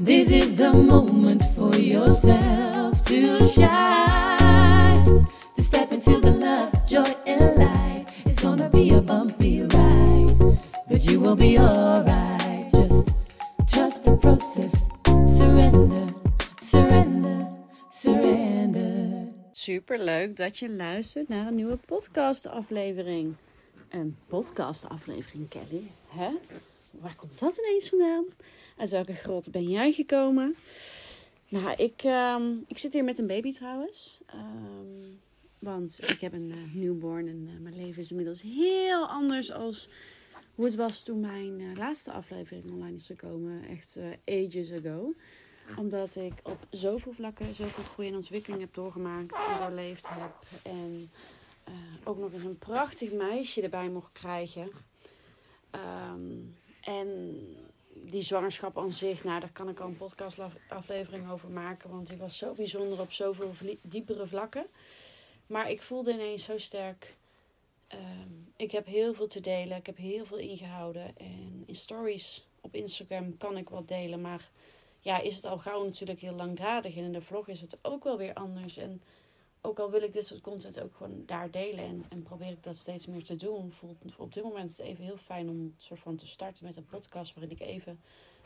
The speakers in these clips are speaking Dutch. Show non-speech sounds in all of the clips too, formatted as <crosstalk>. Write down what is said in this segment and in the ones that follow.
This is the moment for yourself to shine. To step into the love, joy, and light. It's gonna be a bumpy ride, but you will be alright. Just trust the process. Surrender, surrender, surrender. Super leuk dat je luistert naar een nieuwe podcastaflevering. Een podcastaflevering, Kelly. Hè? Waar komt dat ineens vandaan? Uit welke grot ben jij gekomen? Nou, ik, ehm, ik zit hier met een baby trouwens. Ehm, want ik heb een uh, newborn en uh, mijn leven is inmiddels heel anders als hoe het was toen mijn uh, laatste aflevering online is gekomen. Echt ages ago. Omdat ik op zoveel vlakken zoveel groei en ontwikkeling heb doorgemaakt en doorleefd heb. En ook nog eens een prachtig meisje erbij mocht krijgen. Um, en die zwangerschap aan zich, nou, daar kan ik al een podcastaflevering over maken. Want die was zo bijzonder op zoveel diepere vlakken. Maar ik voelde ineens zo sterk. Um, ik heb heel veel te delen. Ik heb heel veel ingehouden. En in stories op Instagram kan ik wat delen. Maar ja, is het al gauw natuurlijk heel langdradig. En in de vlog is het ook wel weer anders. En ook al wil ik dit soort content ook gewoon daar delen en, en probeer ik dat steeds meer te doen, voelt op dit moment het even heel fijn om soort van te starten met een podcast waarin ik even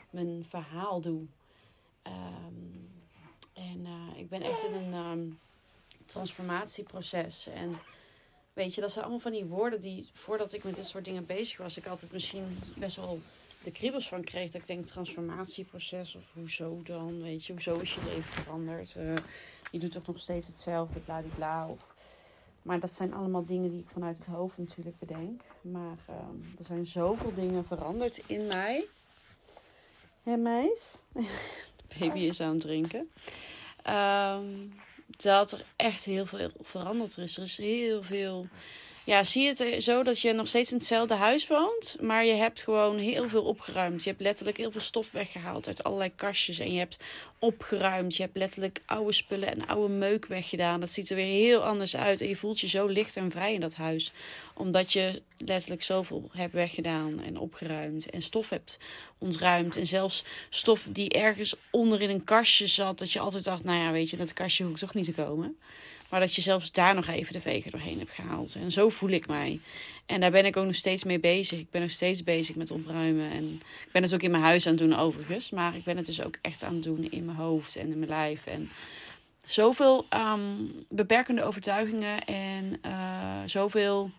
mijn verhaal doe. Ehm, en uh, ik ben echt in een um, transformatieproces. En weet je, dat zijn allemaal van die woorden die voordat ik met dit soort dingen bezig was, ik altijd misschien best wel de kriebels van kreeg. Dat ik denk transformatieproces of hoezo dan, weet je, hoezo is je leven veranderd? Uh, je doet toch nog steeds hetzelfde, bla bla. Maar dat zijn allemaal dingen die ik vanuit het hoofd natuurlijk bedenk. Maar um, er zijn zoveel dingen veranderd in mij. Hé meis? <laughs> Baby is aan het drinken. Um, dat er echt heel veel veranderd is. Er is heel veel ja, zie het zo dat je nog steeds in hetzelfde huis woont, maar je hebt gewoon heel veel opgeruimd. Je hebt letterlijk heel veel stof weggehaald uit allerlei kastjes en je hebt opgeruimd. Je hebt letterlijk oude spullen en oude meuk weggedaan. Dat ziet er weer heel anders uit en je voelt je zo licht en vrij in dat huis, omdat je letterlijk zoveel hebt weggedaan en opgeruimd en stof hebt ontruimd en zelfs stof die ergens onder in een kastje zat, dat je altijd dacht, nou ja, weet je, dat kastje hoeft toch niet te komen. Maar dat je zelfs daar nog even de veger doorheen hebt gehaald. En zo voel ik mij. En daar ben ik ook nog steeds mee bezig. Ik ben nog steeds bezig met opruimen. En ik ben het ook in mijn huis aan het doen overigens. Maar ik ben het dus ook echt aan het doen in mijn hoofd en in mijn lijf. En zoveel um, beperkende overtuigingen en uh, zoveel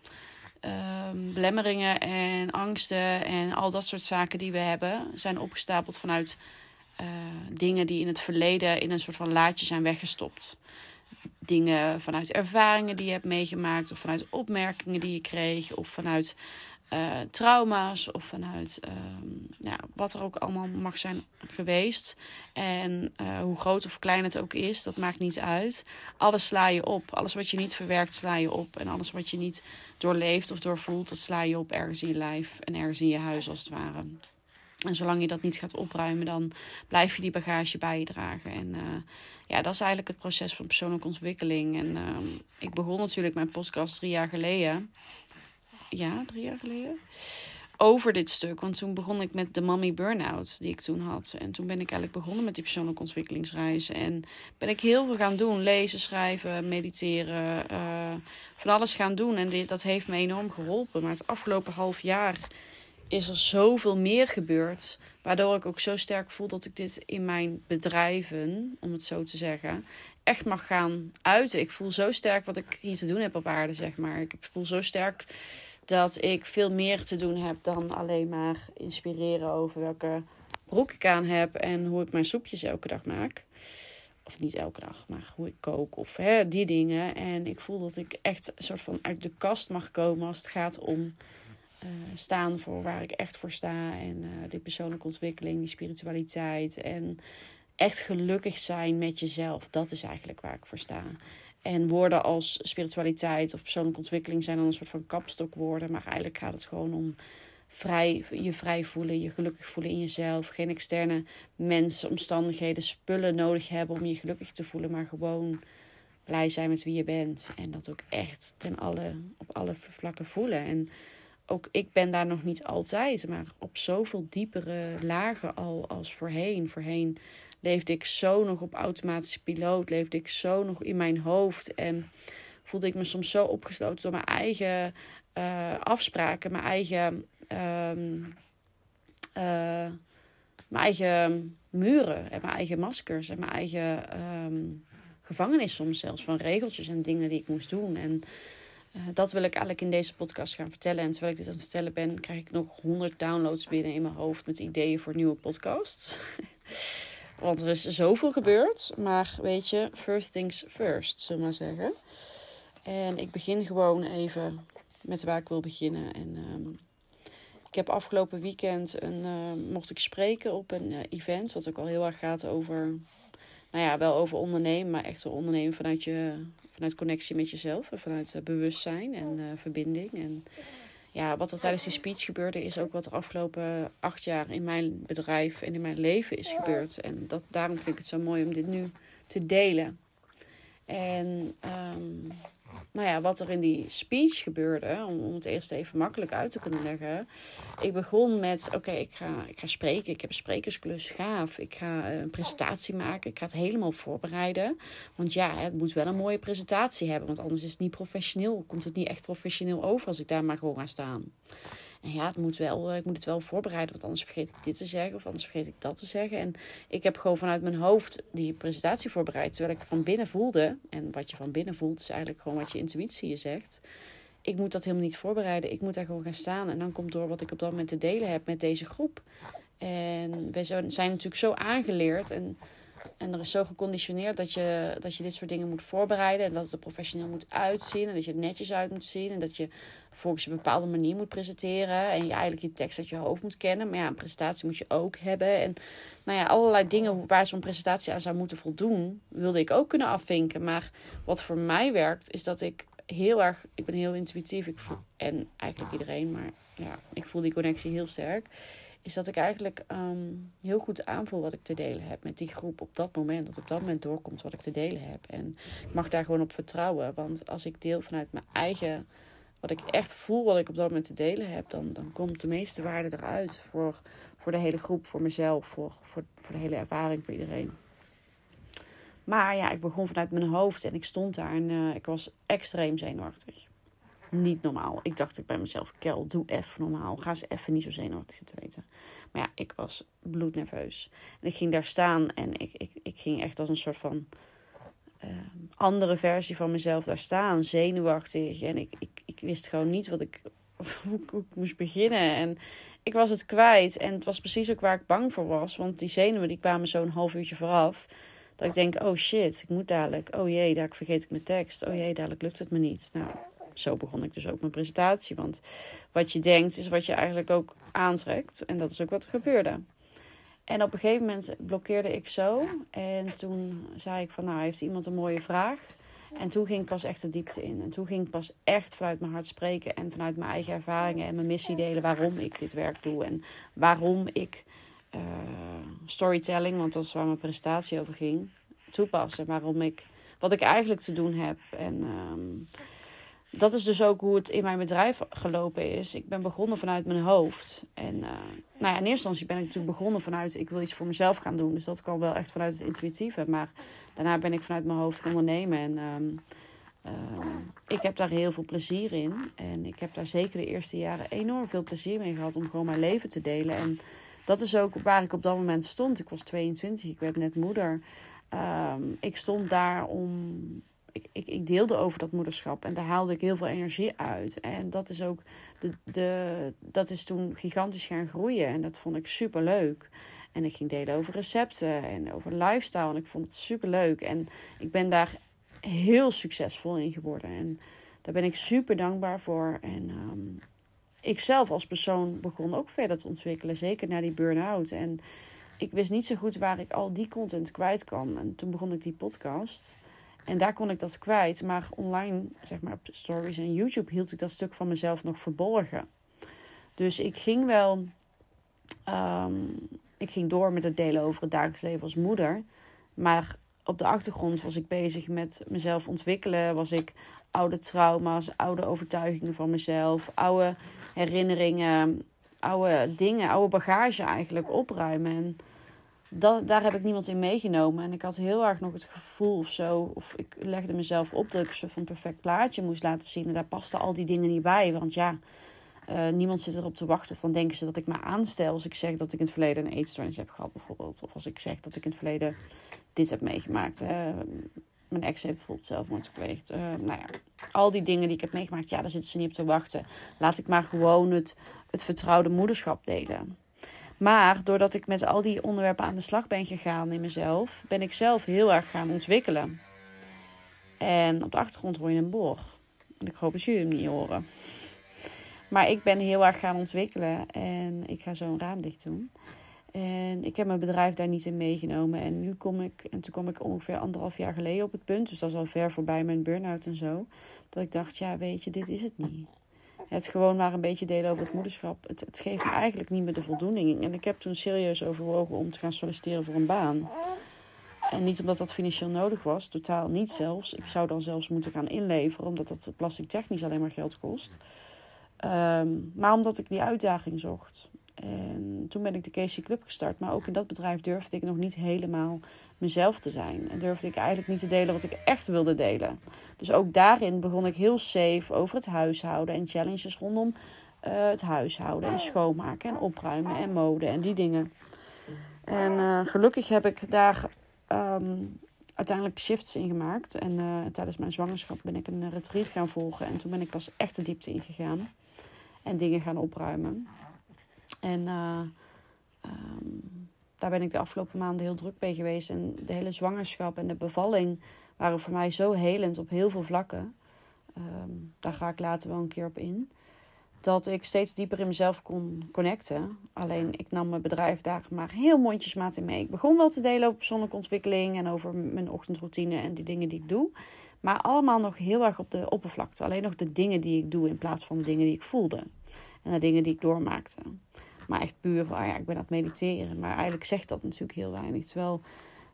um, belemmeringen en angsten en al dat soort zaken die we hebben, zijn opgestapeld vanuit uh, dingen die in het verleden in een soort van laadje zijn weggestopt dingen vanuit ervaringen die je hebt meegemaakt, of vanuit opmerkingen die je kreeg, of vanuit uh, trauma's, of vanuit um, ja, wat er ook allemaal mag zijn geweest. En uh, hoe groot of klein het ook is, dat maakt niet uit. Alles sla je op. Alles wat je niet verwerkt, sla je op. En alles wat je niet doorleeft of doorvoelt, dat sla je op ergens in je lijf en ergens in je huis als het ware. En zolang je dat niet gaat opruimen, dan blijf je die bagage bij je dragen. En uh, ja, dat is eigenlijk het proces van persoonlijke ontwikkeling. En uh, ik begon natuurlijk mijn podcast drie jaar geleden. Ja, drie jaar geleden. Over dit stuk. Want toen begon ik met de mommy burn-out die ik toen had. En toen ben ik eigenlijk begonnen met die persoonlijke ontwikkelingsreis. En ben ik heel veel gaan doen. Lezen, schrijven, mediteren. Uh, van alles gaan doen. En dit, dat heeft me enorm geholpen. Maar het afgelopen half jaar is er zoveel meer gebeurd. Waardoor ik ook zo sterk voel dat ik dit in mijn bedrijven, om het zo te zeggen, echt mag gaan uiten. Ik voel zo sterk wat ik hier te doen heb op aarde, zeg maar. Ik voel zo sterk dat ik veel meer te doen heb dan alleen maar inspireren over welke broek ik aan heb en hoe ik mijn soepjes elke dag maak. Of niet elke dag, maar hoe ik kook of hè, die dingen. En ik voel dat ik echt een soort van uit de kast mag komen als het gaat om uh, staan voor waar ik echt voor sta. En uh, die persoonlijke ontwikkeling, die spiritualiteit. En echt gelukkig zijn met jezelf. Dat is eigenlijk waar ik voor sta. En woorden als spiritualiteit of persoonlijke ontwikkeling zijn dan een soort van kapstokwoorden. Maar eigenlijk gaat het gewoon om vrij, je vrij voelen, je gelukkig voelen in jezelf. Geen externe mensen, omstandigheden, spullen nodig hebben om je gelukkig te voelen. Maar gewoon blij zijn met wie je bent. En dat ook echt ten alle, op alle vlakken voelen. En ook ik ben daar nog niet altijd, maar op zoveel diepere lagen al als voorheen. Voorheen leefde ik zo nog op automatische piloot, leefde ik zo nog in mijn hoofd en voelde ik me soms zo opgesloten door mijn eigen uh, afspraken, mijn eigen, um, uh, mijn eigen muren en mijn eigen maskers en mijn eigen um, gevangenis soms zelfs van regeltjes en dingen die ik moest doen. En uh, dat wil ik eigenlijk in deze podcast gaan vertellen. En terwijl ik dit aan het vertellen ben, krijg ik nog honderd downloads binnen in mijn hoofd met ideeën voor nieuwe podcasts. <laughs> Want er is zoveel gebeurd. Maar weet je, first things first, zullen we maar zeggen. En ik begin gewoon even met waar ik wil beginnen. En um, ik heb afgelopen weekend een, uh, mocht ik spreken op een uh, event. Wat ook al heel erg gaat over, nou ja, wel over ondernemen. Maar echt wel ondernemen vanuit, je, vanuit connectie met jezelf. En vanuit uh, bewustzijn en verbinding. En ja, wat er tijdens die speech gebeurde, is ook wat er afgelopen acht jaar in mijn bedrijf en in mijn leven is gebeurd. En dat, daarom vind ik het zo mooi om dit nu te delen. En um, nou ja, wat er in die speech gebeurde, om, het eerst even makkelijk uit te kunnen leggen. Ik begon met: oké, ik, ga, ik ga spreken. Ik heb een sprekersklus, gaaf. Ik ga een presentatie maken. Ik ga het helemaal voorbereiden. Want ja, het moet wel een mooie presentatie hebben. Want anders is het niet professioneel. Komt het niet echt professioneel over als ik daar maar gewoon ga staan. En ja, het moet wel, ik moet het wel voorbereiden, want anders vergeet ik dit te zeggen of anders vergeet ik dat te zeggen. En ik heb gewoon vanuit mijn hoofd die presentatie voorbereid, terwijl ik van binnen voelde. En wat je van binnen voelt, is eigenlijk gewoon wat je intuïtie je zegt. Ik moet dat helemaal niet voorbereiden. Ik moet daar gewoon gaan staan. En dan komt door wat ik op dat moment te delen heb met deze groep. En wij zijn natuurlijk zo aangeleerd. En en er is zo geconditioneerd dat je, dat je dit soort dingen moet voorbereiden. En dat het er professioneel moet uitzien. En dat je er netjes uit moet zien. En dat je volgens een bepaalde manier moet presenteren. En je eigenlijk je tekst uit je hoofd moet kennen. Maar ja, een presentatie moet je ook hebben. En nou ja, allerlei dingen waar zo'n presentatie aan zou moeten voldoen, wilde ik ook kunnen afvinken. Maar wat voor mij werkt, is dat ik heel erg, ik ben heel intuïtief. Ik en eigenlijk iedereen, maar ja, ik voel die connectie heel sterk is dat ik eigenlijk um, heel goed aanvoel wat ik te delen heb met die groep op dat moment. Dat op dat moment doorkomt wat ik te delen heb. En ik mag daar gewoon op vertrouwen. Want als ik deel vanuit mijn eigen, wat ik echt voel wat ik op dat moment te delen heb, dan, dan komt de meeste waarde eruit voor, voor de hele groep, voor mezelf, voor, voor, voor de hele ervaring, voor iedereen. Maar ja, ik begon vanuit mijn hoofd en ik stond daar en uh, ik was extreem zenuwachtig niet normaal. Ik dacht ik bij mezelf, Kel, doe even normaal. Ga ze even niet zo zenuwachtig zitten weten. Maar ja, ik was bloednerveus. En ik ging daar staan en ik, ik, ik ging echt als een soort van uh, andere versie van mezelf daar staan. Zenuwachtig. En ik, ik, ik wist gewoon niet wat ik, <laughs> hoe, hoe ik moest beginnen. En ik was het kwijt. En het was precies ook waar ik bang voor was. Want die zenuwen die kwamen zo'n half uurtje vooraf. Dat ik denk, oh shit, ik moet dadelijk. Oh jee, daar vergeet ik mijn tekst. Oh jee, dadelijk lukt het me niet. Nou, zo begon ik dus ook mijn presentatie. Want wat je denkt is wat je eigenlijk ook aantrekt. En dat is ook wat er gebeurde. En op een gegeven moment blokkeerde ik zo. En toen zei ik van nou heeft iemand een mooie vraag. En toen ging ik pas echt de diepte in. En toen ging ik pas echt vanuit mijn hart spreken. En vanuit mijn eigen ervaringen en mijn missie delen waarom ik dit werk doe. En waarom ik uh, storytelling, want dat is waar mijn presentatie over ging, toepassen. Waarom ik, wat ik eigenlijk te doen heb. En um, dat is dus ook hoe het in mijn bedrijf gelopen is. Ik ben begonnen vanuit mijn hoofd. En uh, nou ja, in eerste instantie ben ik natuurlijk begonnen vanuit ik wil iets voor mezelf gaan doen. Dus dat kwam wel echt vanuit het intuïtieve. Maar daarna ben ik vanuit mijn hoofd gaan ondernemen. En um, uh, ik heb daar heel veel plezier in. En ik heb daar zeker de eerste jaren enorm veel plezier mee gehad om gewoon mijn leven te delen. En dat is ook waar ik op dat moment stond. Ik was 22, ik werd net moeder. Um, ik stond daar om ik, ik, ik deelde over dat moederschap en daar haalde ik heel veel energie uit. En dat is ook de, de, dat is toen gigantisch gaan groeien en dat vond ik super leuk. En ik ging delen over recepten en over lifestyle en ik vond het super leuk. En ik ben daar heel succesvol in geworden. En daar ben ik super dankbaar voor. En um, ik zelf als persoon begon ook verder te ontwikkelen, zeker na die burn-out. En ik wist niet zo goed waar ik al die content kwijt kan. En toen begon ik die podcast. En daar kon ik dat kwijt. Maar online, zeg maar op stories en YouTube, hield ik dat stuk van mezelf nog verborgen. Dus ik ging wel. Um, ik ging door met het delen over het dagelijks leven als moeder. Maar op de achtergrond was ik bezig met mezelf ontwikkelen. Was ik oude trauma's, oude overtuigingen van mezelf, oude herinneringen, oude dingen, oude bagage eigenlijk opruimen. En dat, daar heb ik niemand in meegenomen. En ik had heel erg nog het gevoel of zo, of ik legde mezelf op dat ik zo van perfect plaatje moest laten zien. En daar pasten al die dingen niet bij. Want ja, uh, niemand zit erop te wachten. Of dan denken ze dat ik me aanstel als ik zeg dat ik in het verleden een eetstoornis heb gehad, bijvoorbeeld. Of als ik zeg dat ik in het verleden dit heb meegemaakt. Uh, mijn ex heeft bijvoorbeeld zelfmoord gepleegd. Uh, nou ja, al die dingen die ik heb meegemaakt, ja, daar zitten ze niet op te wachten. Laat ik maar gewoon het, het vertrouwde moederschap delen. Maar doordat ik met al die onderwerpen aan de slag ben gegaan in mezelf, ben ik zelf heel erg gaan ontwikkelen. En op de achtergrond hoor je een boor. Ik hoop dat jullie hem niet horen. Maar ik ben heel erg gaan ontwikkelen en ik ga zo een raam dicht doen. En ik heb mijn bedrijf daar niet in meegenomen. En nu kom ik, en toen kom ik ongeveer anderhalf jaar geleden op het punt, dus dat is al ver voorbij mijn burn-out en zo, dat ik dacht, ja, weet je, dit is het niet. Het gewoon maar een beetje delen over het moederschap, het, het geeft me eigenlijk niet meer de voldoening. En ik heb toen serieus overwogen om te gaan solliciteren voor een baan. En niet omdat dat financieel nodig was, totaal niet zelfs. Ik zou dan zelfs moeten gaan inleveren, omdat dat belastingtechnisch alleen maar geld kost. Ehm, maar omdat ik die uitdaging zocht. En toen ben ik de Casey Club gestart. Maar ook in dat bedrijf durfde ik nog niet helemaal mezelf te zijn. En durfde ik eigenlijk niet te delen wat ik echt wilde delen. Dus ook daarin begon ik heel safe over het huishouden en challenges rondom uh, het huishouden en schoonmaken en opruimen en mode en die dingen. En uh, gelukkig heb ik daar um, uiteindelijk shifts in gemaakt. En uh, tijdens mijn zwangerschap ben ik een retreat gaan volgen. En toen ben ik pas echt de diepte ingegaan. En dingen gaan opruimen. En uh, um, daar ben ik de afgelopen maanden heel druk mee geweest. En de hele zwangerschap en de bevalling waren voor mij zo helend op heel veel vlakken. Um, daar ga ik later wel een keer op in. Dat ik steeds dieper in mezelf kon connecten. Alleen ik nam mijn bedrijf daar maar heel mondjesmaat in mee. Ik begon wel te delen over persoonlijke ontwikkeling en over mijn ochtendroutine en die dingen die ik doe. Maar allemaal nog heel erg op de oppervlakte. Alleen nog de dingen die ik doe in plaats van de dingen die ik voelde. En de dingen die ik doormaakte. Maar echt puur van, ah ja, ik ben aan het mediteren. Maar eigenlijk zegt dat natuurlijk heel weinig. Terwijl,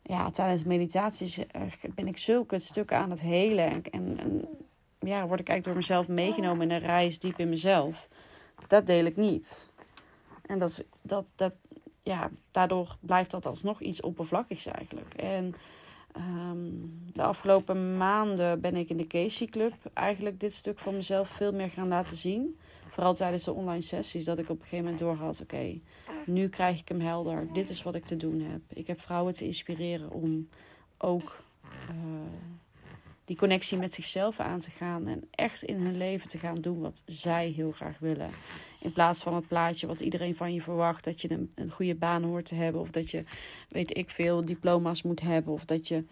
ja, tijdens meditaties eh, ben ik zulke stukken aan het helen. En, en, ja, word ik eigenlijk door mezelf meegenomen in een reis diep in mezelf. Dat deel ik niet. En dat, dat, dat, ja, daardoor blijft dat alsnog iets oppervlakkigs eigenlijk. En um, de afgelopen maanden ben ik in de Casey Club eigenlijk dit stuk van mezelf veel meer gaan laten zien. Vooral tijdens de online sessies, dat ik op een gegeven moment doorhad: oké, nu krijg ik hem helder. Dit is wat ik te doen heb. Ik heb vrouwen te inspireren om ook uh, die connectie met zichzelf aan te gaan. En echt in hun leven te gaan doen wat zij heel graag willen. In plaats van het plaatje wat iedereen van je verwacht. Dat je een, een goede baan hoort te hebben. Of dat je, weet ik veel, diploma's moet hebben. Of dat je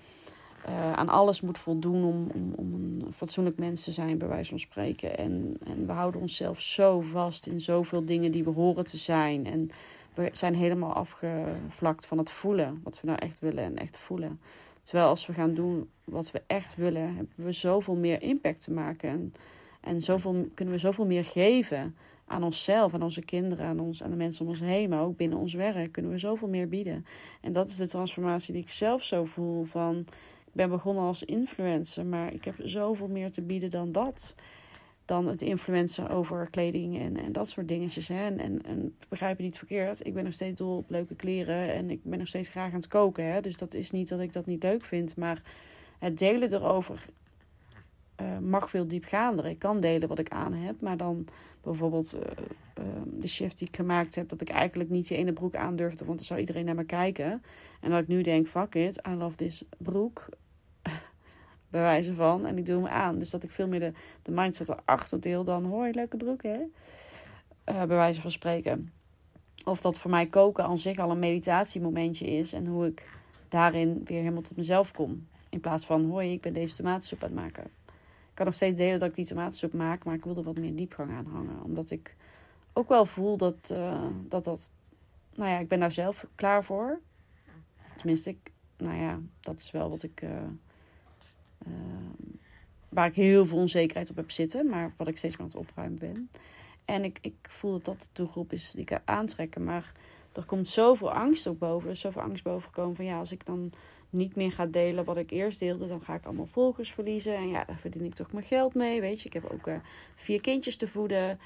uh, aan alles moet voldoen om, om, om een fatsoenlijk mens te zijn, bij wijze van spreken. En, en we houden onszelf zo vast in zoveel dingen die we horen te zijn. En we zijn helemaal afgevlakt van het voelen, wat we nou echt willen en echt voelen. Terwijl als we gaan doen wat we echt willen, hebben we zoveel meer impact te maken. En, en zoveel, kunnen we zoveel meer geven aan onszelf, aan onze kinderen, aan, ons, aan de mensen om ons heen. Maar ook binnen ons werk kunnen we zoveel meer bieden. En dat is de transformatie die ik zelf zo voel van ben begonnen als influencer, maar ik heb zoveel meer te bieden dan dat. Dan het influencen over kleding en, en dat soort dingetjes. Hè. En, en, en begrijp je niet verkeerd. Ik ben nog steeds dol op leuke kleren. En ik ben nog steeds graag aan het koken. Hè. Dus dat is niet dat ik dat niet leuk vind. Maar het delen erover uh, mag veel diepgaander. Ik kan delen wat ik aan heb. Maar dan bijvoorbeeld uh, uh, de shift die ik gemaakt heb. Dat ik eigenlijk niet die ene broek aandurfde. Want dan zou iedereen naar me kijken. En dat ik nu denk, fuck it, I love this broek. Bij wijze van. En ik doe hem aan. Dus dat ik veel meer de, de mindset erachter deel dan... Hoi, leuke broek, hè? bij wijze van spreken. Of dat voor mij koken aan zich al een meditatiemomentje is. En hoe ik daarin weer helemaal tot mezelf kom. In plaats van, hoi, ik ben deze tomatensoep aan het maken kan nog steeds delen dat ik die tomatensoep maak, maar ik wil er wat meer diepgang aan hangen. Omdat ik ook wel voel dat, uh, dat dat. Nou ja, ik ben daar zelf klaar voor. Tenminste, ik, nou ja, dat is wel wat ik. Uh, uh, waar ik heel veel onzekerheid op heb zitten, maar wat ik steeds meer aan het opruimen ben. En ik, ik voel dat dat de doelgroep is die ik aantrekken. Maar er komt zoveel angst ook boven. Er is zoveel angst boven gekomen van ja, als ik dan niet meer ga delen wat ik eerst deelde, dan ga ik allemaal volgers verliezen. En ja, daar verdien ik toch mijn geld mee. Weet je, ik heb ook uh, vier kindjes te voeden.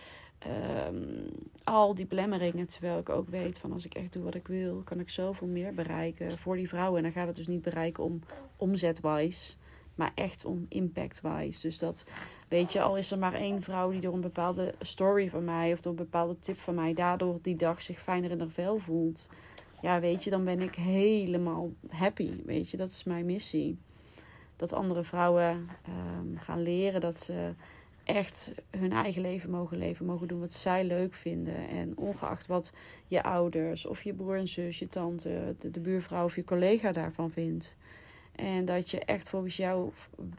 Um, al die belemmeringen. Terwijl ik ook weet van als ik echt doe wat ik wil, kan ik zoveel meer bereiken voor die vrouwen. En dan gaat het dus niet bereiken om omzetwise, maar echt om impactwise. Dus dat, weet je, al is er maar één vrouw die door een bepaalde story van mij of door een bepaalde tip van mij daardoor die dag zich fijner in haar vel voelt. Ja, weet je, dan ben ik helemaal happy. Weet je, dat is mijn missie. Dat andere vrouwen um, gaan leren dat ze echt hun eigen leven mogen leven, mogen doen wat zij leuk vinden. En ongeacht wat je ouders of je broer en zus, je tante, de buurvrouw of je collega daarvan vindt. En dat je echt volgens jouw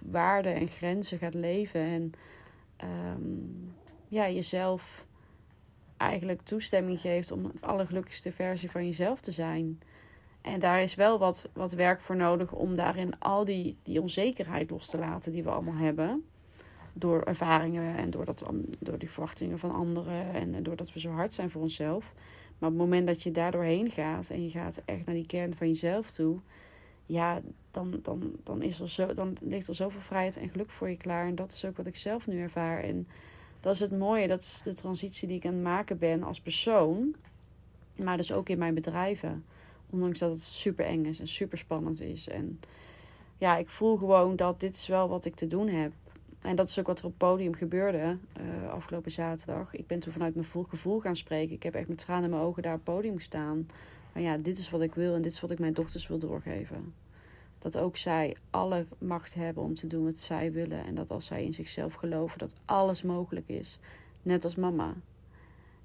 waarden en grenzen gaat leven. En um, ja, jezelf eigenlijk toestemming geeft om de allergelukkigste versie van jezelf te zijn. En daar is wel wat, wat werk voor nodig om daarin al die, die onzekerheid los te laten die we allemaal hebben door ervaringen en door, dat, door die verwachtingen van anderen en doordat we zo hard zijn voor onszelf. Maar op het moment dat je daar doorheen gaat en je gaat echt naar die kern van jezelf toe, ja, dan, dan, dan, is er zo, dan ligt er zoveel vrijheid en geluk voor je klaar. En dat is ook wat ik zelf nu ervaar. En dat is het mooie, dat is de transitie die ik aan het maken ben als persoon, maar dus ook in mijn bedrijven. Ondanks dat het super eng is en super spannend is. En ja, ik voel gewoon dat dit is wel wat ik te doen heb. En dat is ook wat er op het podium gebeurde uh, afgelopen zaterdag. Ik ben toen vanuit mijn gevoel gaan spreken. Ik heb echt met tranen in mijn ogen daar op het podium gestaan. Maar ja, dit is wat ik wil en dit is wat ik mijn dochters wil doorgeven. Dat ook zij alle macht hebben om te doen wat zij willen. En dat als zij in zichzelf geloven, dat alles mogelijk is. Net als mama.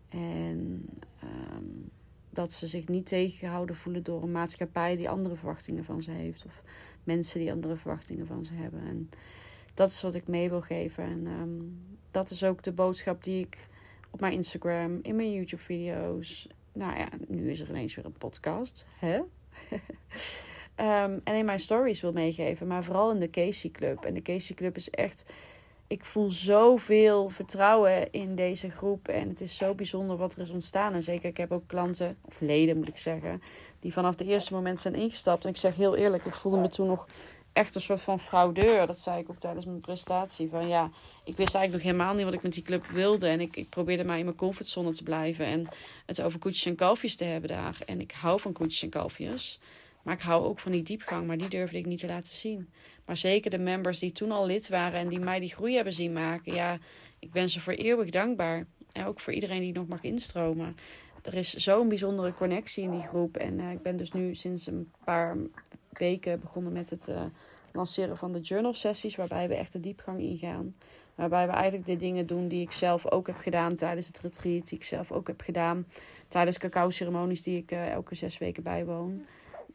En um, dat ze zich niet tegengehouden voelen door een maatschappij die andere verwachtingen van ze heeft. Of mensen die andere verwachtingen van ze hebben. En dat is wat ik mee wil geven. En um, dat is ook de boodschap die ik op mijn Instagram, in mijn YouTube-video's. Nou ja, nu is er ineens weer een podcast. Hè? um, <laughs> en in mijn stories wil meegeven. Maar vooral in de Casey Club. En de Casey Club is echt. Ik voel zoveel vertrouwen in deze groep. En het is zo bijzonder wat er is ontstaan. En zeker, ik heb ook klanten, of leden moet ik zeggen, die vanaf de eerste moment zijn ingestapt. En ik zeg heel eerlijk, ik voelde me toen nog echt een soort van fraudeur. Dat zei ik ook tijdens mijn presentatie. Van ja, ik wist eigenlijk nog helemaal niet wat ik met die club wilde. En ik, ik probeerde maar in mijn comfortzone te blijven. En het over koetjes en kalfjes te hebben daar. En ik hou van koetjes en kalfjes. Maar ik hou ook van die diepgang. Maar die durfde ik niet te laten zien. Maar zeker de members die toen al lid waren. En die mij die groei hebben zien maken. Ja, ik ben ze voor eeuwig dankbaar. En ook voor iedereen die nog mag instromen. Er is zo'n bijzondere connectie in die groep. En uh, ik ben dus nu sinds een paar weken begonnen met het uh, lanceren van de journal sessies, waarbij we echt de diepgang ingaan. Waarbij we eigenlijk de dingen doen die ik zelf ook heb gedaan tijdens het retreat, die ik zelf ook heb gedaan tijdens cacao-ceremonies die ik uh, elke zes weken bijwoon.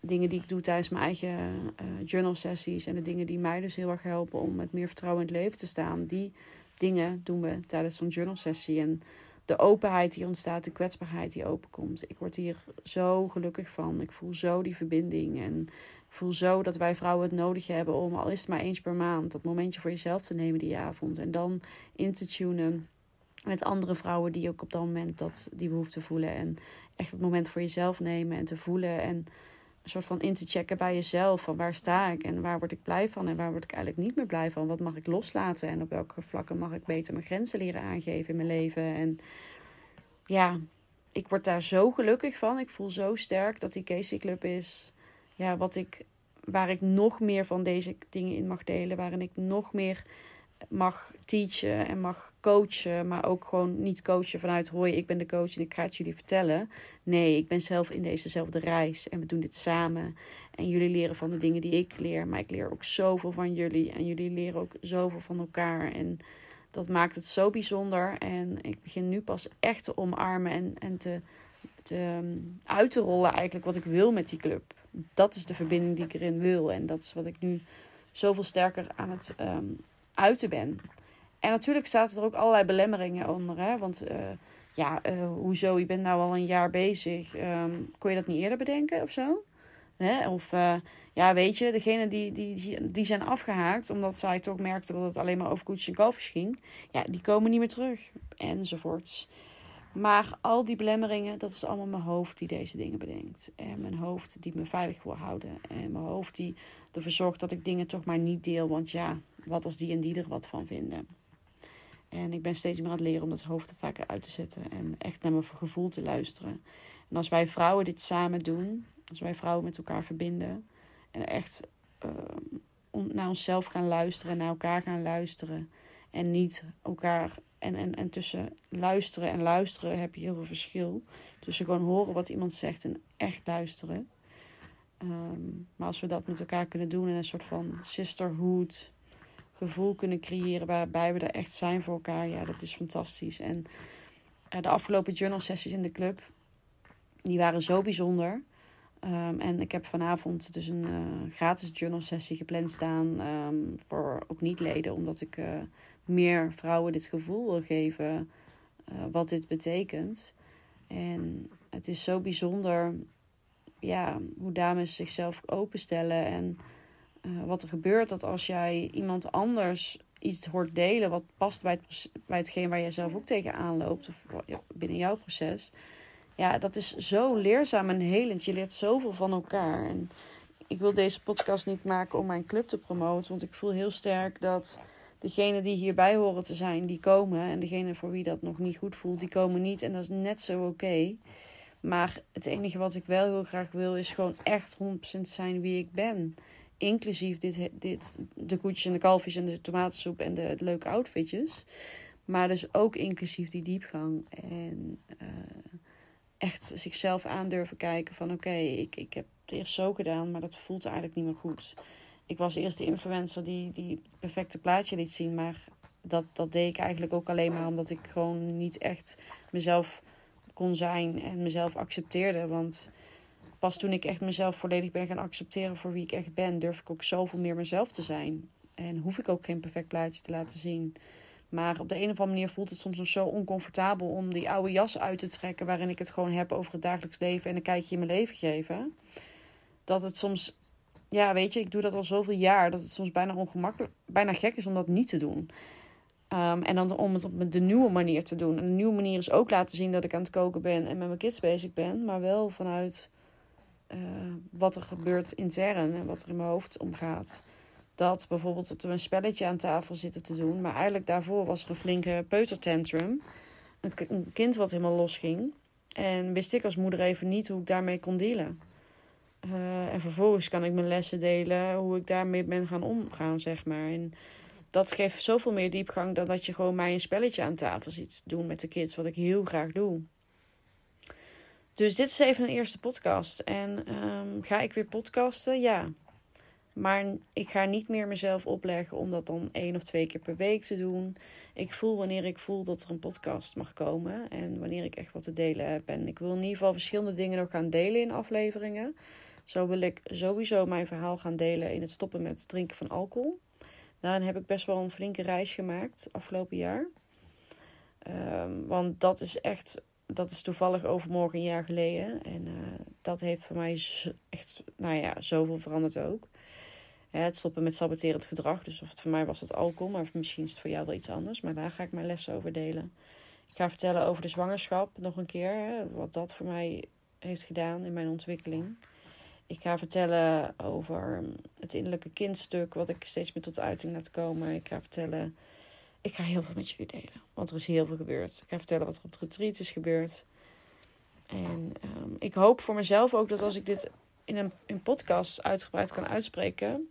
Dingen die ik doe tijdens mijn eigen uh, journal sessies en de dingen die mij dus heel erg helpen om met meer vertrouwen in het leven te staan. Die dingen doen we tijdens zo'n journal sessie. En de openheid die ontstaat, de kwetsbaarheid die openkomt. Ik word hier zo gelukkig van. Ik voel zo die verbinding. En voel zo dat wij vrouwen het nodig hebben om, al is het maar eens per maand, dat momentje voor jezelf te nemen die avond. En dan in te tunen met andere vrouwen die ook op dat moment dat, die behoefte voelen. En echt het moment voor jezelf nemen en te voelen. En een soort van in te checken bij jezelf. Van waar sta ik en waar word ik blij van en waar word ik eigenlijk niet meer blij van. Wat mag ik loslaten en op welke vlakken mag ik beter mijn grenzen leren aangeven in mijn leven. En ja, ik word daar zo gelukkig van. Ik voel zo sterk dat die Casey Club is ja, wat ik, waar ik nog meer van deze dingen in mag delen. Waarin ik nog meer mag teachen en mag coachen. Maar ook gewoon niet coachen vanuit hoi, ik ben de coach en ik ga het jullie vertellen. Nee, ik ben zelf in dezezelfde reis en we doen dit samen. En jullie leren van de dingen die ik leer. Maar ik leer ook zoveel van jullie. En jullie leren ook zoveel van elkaar. En dat maakt het zo bijzonder. En ik begin nu pas echt te omarmen en, en te, te ehm, uit te rollen eigenlijk wat ik wil met die club dat is de verbinding die ik erin wil. En dat is wat ik nu zoveel sterker aan het um, uiten ben. En natuurlijk zaten er ook allerlei belemmeringen onder. Hè? Want uh, ja, uh, hoezo, je bent nou al een jaar bezig. Um, kon je dat niet eerder bedenken of zo? Hè? Of uh, ja, weet je, degene die, die, die zijn afgehaakt omdat zij toch merkten dat het alleen maar over koetjes en kalfjes ging. Ja, die komen niet meer terug. Enzovoorts. Maar al die belemmeringen, dat is allemaal mijn hoofd die deze dingen bedenkt. En mijn hoofd die me veilig wil houden. En mijn hoofd die ervoor zorgt dat ik dingen toch maar niet deel. Want ja, wat als die en die er wat van vinden. En ik ben steeds meer aan het leren om dat hoofd er vaker uit te zetten. En echt naar mijn gevoel te luisteren. En als wij vrouwen dit samen doen. Als wij vrouwen met elkaar verbinden. En echt uh, naar onszelf gaan luisteren. Naar elkaar gaan luisteren. En niet elkaar. En, en, en tussen luisteren en luisteren heb je heel veel verschil. Tussen gewoon horen wat iemand zegt en echt luisteren. Um, maar als we dat met elkaar kunnen doen in een soort van sisterhood gevoel kunnen creëren waarbij we er echt zijn voor elkaar, ja, dat is fantastisch. En uh, de afgelopen journal sessies in de club, die waren zo bijzonder. Um, en ik heb vanavond dus een uh, gratis journal sessie gepland staan um, voor ook niet-leden, omdat ik uh, meer vrouwen dit gevoel wil geven wat dit betekent. En het is zo bijzonder ja, hoe dames zichzelf openstellen en uh, wat er gebeurt. Dat als jij iemand anders iets hoort delen wat past bij, het, bij hetgeen waar jij zelf ook tegenaan loopt, of binnen jouw proces. Ja, dat is zo leerzaam en helend. Je leert zoveel van elkaar. En ik wil deze podcast niet maken om mijn club te promoten, want ik voel heel sterk dat degenen die hierbij horen te zijn, die komen. En degene voor wie dat nog niet goed voelt, die komen niet. En dat is net zo oké. Maar het enige wat ik wel heel graag wil, is gewoon echt 100% zijn wie ik ben. Inclusief dit, dit, de koetjes en de kalfjes en de tomatensoep en de, leuke outfitjes. Maar dus ook inclusief die diepgang. En uh, echt zichzelf aandurven kijken van oké, ik, ik heb het eerst zo gedaan, maar dat voelt eigenlijk niet meer goed. Ik was eerst de influencer die, die het perfecte plaatje liet zien, maar dat, dat deed ik eigenlijk ook alleen maar omdat ik gewoon niet echt mezelf kon zijn en mezelf accepteerde. Want pas toen ik echt mezelf volledig ben gaan accepteren voor wie ik echt ben, durf ik ook zoveel meer mezelf te zijn. En hoef ik ook geen perfect plaatje te laten zien. Maar op de een of andere manier voelt het soms nog zo oncomfortabel om die oude jas uit te trekken. waarin ik het gewoon heb over het dagelijks leven en een kijkje in mijn leven geven. Dat het soms, ja, weet je, ik doe dat al zoveel jaar. dat het soms bijna ongemakkelijk, bijna gek is om dat niet te doen. Um, en dan om het op de nieuwe manier te doen. En de nieuwe manier is ook laten zien dat ik aan het koken ben en met mijn kids bezig ben. Maar wel vanuit uh, wat er gebeurt intern en wat er in mijn hoofd omgaat. Dat bijvoorbeeld dat we een spelletje aan tafel zitten te doen. Maar eigenlijk daarvoor was er een flinke peutertantrum. Een, een kind wat helemaal los ging. En wist ik als moeder even niet hoe ik daarmee kon dealen. Uh, en vervolgens kan ik mijn lessen delen hoe ik daarmee ben gaan omgaan, zeg maar. En dat geeft zoveel meer diepgang dan dat je gewoon mij een spelletje aan tafel ziet doen met de kids, wat ik heel graag doe. Dus dit is even een eerste podcast. En um, ga ik weer podcasten? Ja. Maar ik ga niet meer mezelf opleggen om dat dan één of twee keer per week te doen. Ik voel wanneer ik voel dat er een podcast mag komen. En wanneer ik echt wat te delen heb. En ik wil in ieder geval verschillende dingen nog gaan delen in afleveringen. Zo wil ik sowieso mijn verhaal gaan delen in het stoppen met drinken van alcohol. Daarin heb ik best wel een flinke reis gemaakt afgelopen jaar. Um, want dat is echt, dat is toevallig overmorgen een jaar geleden. En uh, dat heeft voor mij echt, nou ja, zoveel veranderd ook. Het stoppen met saboterend gedrag. Dus of het voor mij was het alcohol, maar misschien is het voor jou wel iets anders. Maar daar ga ik mijn lessen over delen. Ik ga vertellen over de zwangerschap nog een keer. Hè, wat dat voor mij heeft gedaan in mijn ontwikkeling. Ik ga vertellen over het innerlijke kindstuk, wat ik steeds meer tot uiting laat komen. Ik ga vertellen. Ik ga heel veel met jullie delen, want er is heel veel gebeurd. Ik ga vertellen wat er op het retreat is gebeurd. En um, ik hoop voor mezelf ook dat als ik dit in een podcast uitgebreid kan uitspreken,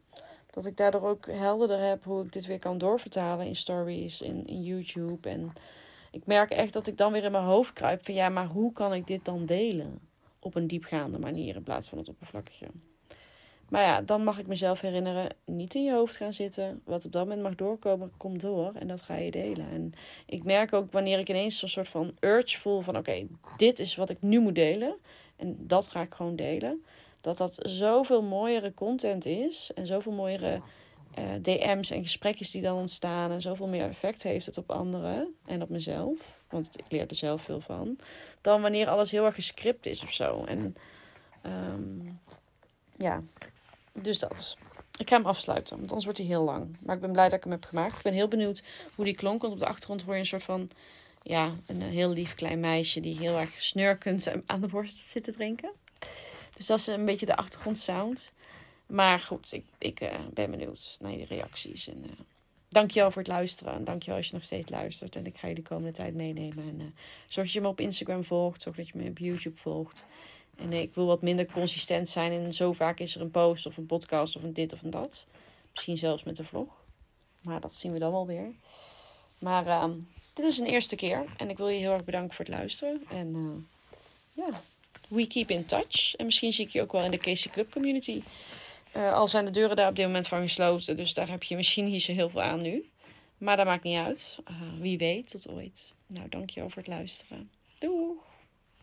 dat ik daardoor ook helderder heb hoe ik dit weer kan doorvertalen in stories, in, in YouTube. En ik merk echt dat ik dan weer in mijn hoofd kruip van ja, maar hoe kan ik dit dan delen? Op een diepgaande manier in plaats van het oppervlakkige. Maar ja, dan mag ik mezelf herinneren, niet in je hoofd gaan zitten. Wat op dat moment mag doorkomen, komt door en dat ga je delen. En ik merk ook wanneer ik ineens een soort van urge voel van oké, dit is wat ik nu moet delen. En dat ga ik gewoon delen. Dat dat zoveel mooiere content is en zoveel mooiere uh, DM's en gesprekjes die dan ontstaan. En zoveel meer effect heeft het op anderen en op mezelf want ik leer er zelf veel van. Dan wanneer alles heel erg gescript is of zo. En um, ja, dus dat. Ik ga hem afsluiten, want anders wordt hij heel lang. Maar ik ben blij dat ik hem heb gemaakt. Ik ben heel benieuwd hoe die klonk. Want op de achtergrond hoor je een soort van ja, een heel lief klein meisje die heel erg snurkend aan de borst zit te drinken. Dus dat is een beetje de achtergrondsound. Maar goed, ik, ik uh, ben benieuwd naar de reacties. En uh, dankjewel voor het luisteren. En dankjewel als je nog steeds luistert. En ik ga je de komende tijd meenemen. En uh, zorg dat je me op Instagram volgt. Zorg dat je me op YouTube volgt. En ik wil wat minder consistent zijn. En zo vaak is er een post of een podcast of een dit of een dat. Misschien zelfs met een vlog. Maar dat zien we dan wel weer. Maar uh, dit is een eerste keer. En ik wil je heel erg bedanken voor het luisteren. En uh, ja, we keep in touch. En misschien zie ik je ook wel in de Casey Club community. Uh, al zijn de deuren daar op dit moment van gesloten. Dus daar heb je misschien niet zo heel veel aan nu. Maar dat maakt niet uit. wie weet, tot ooit. Nou, dankjewel voor het luisteren. Doei!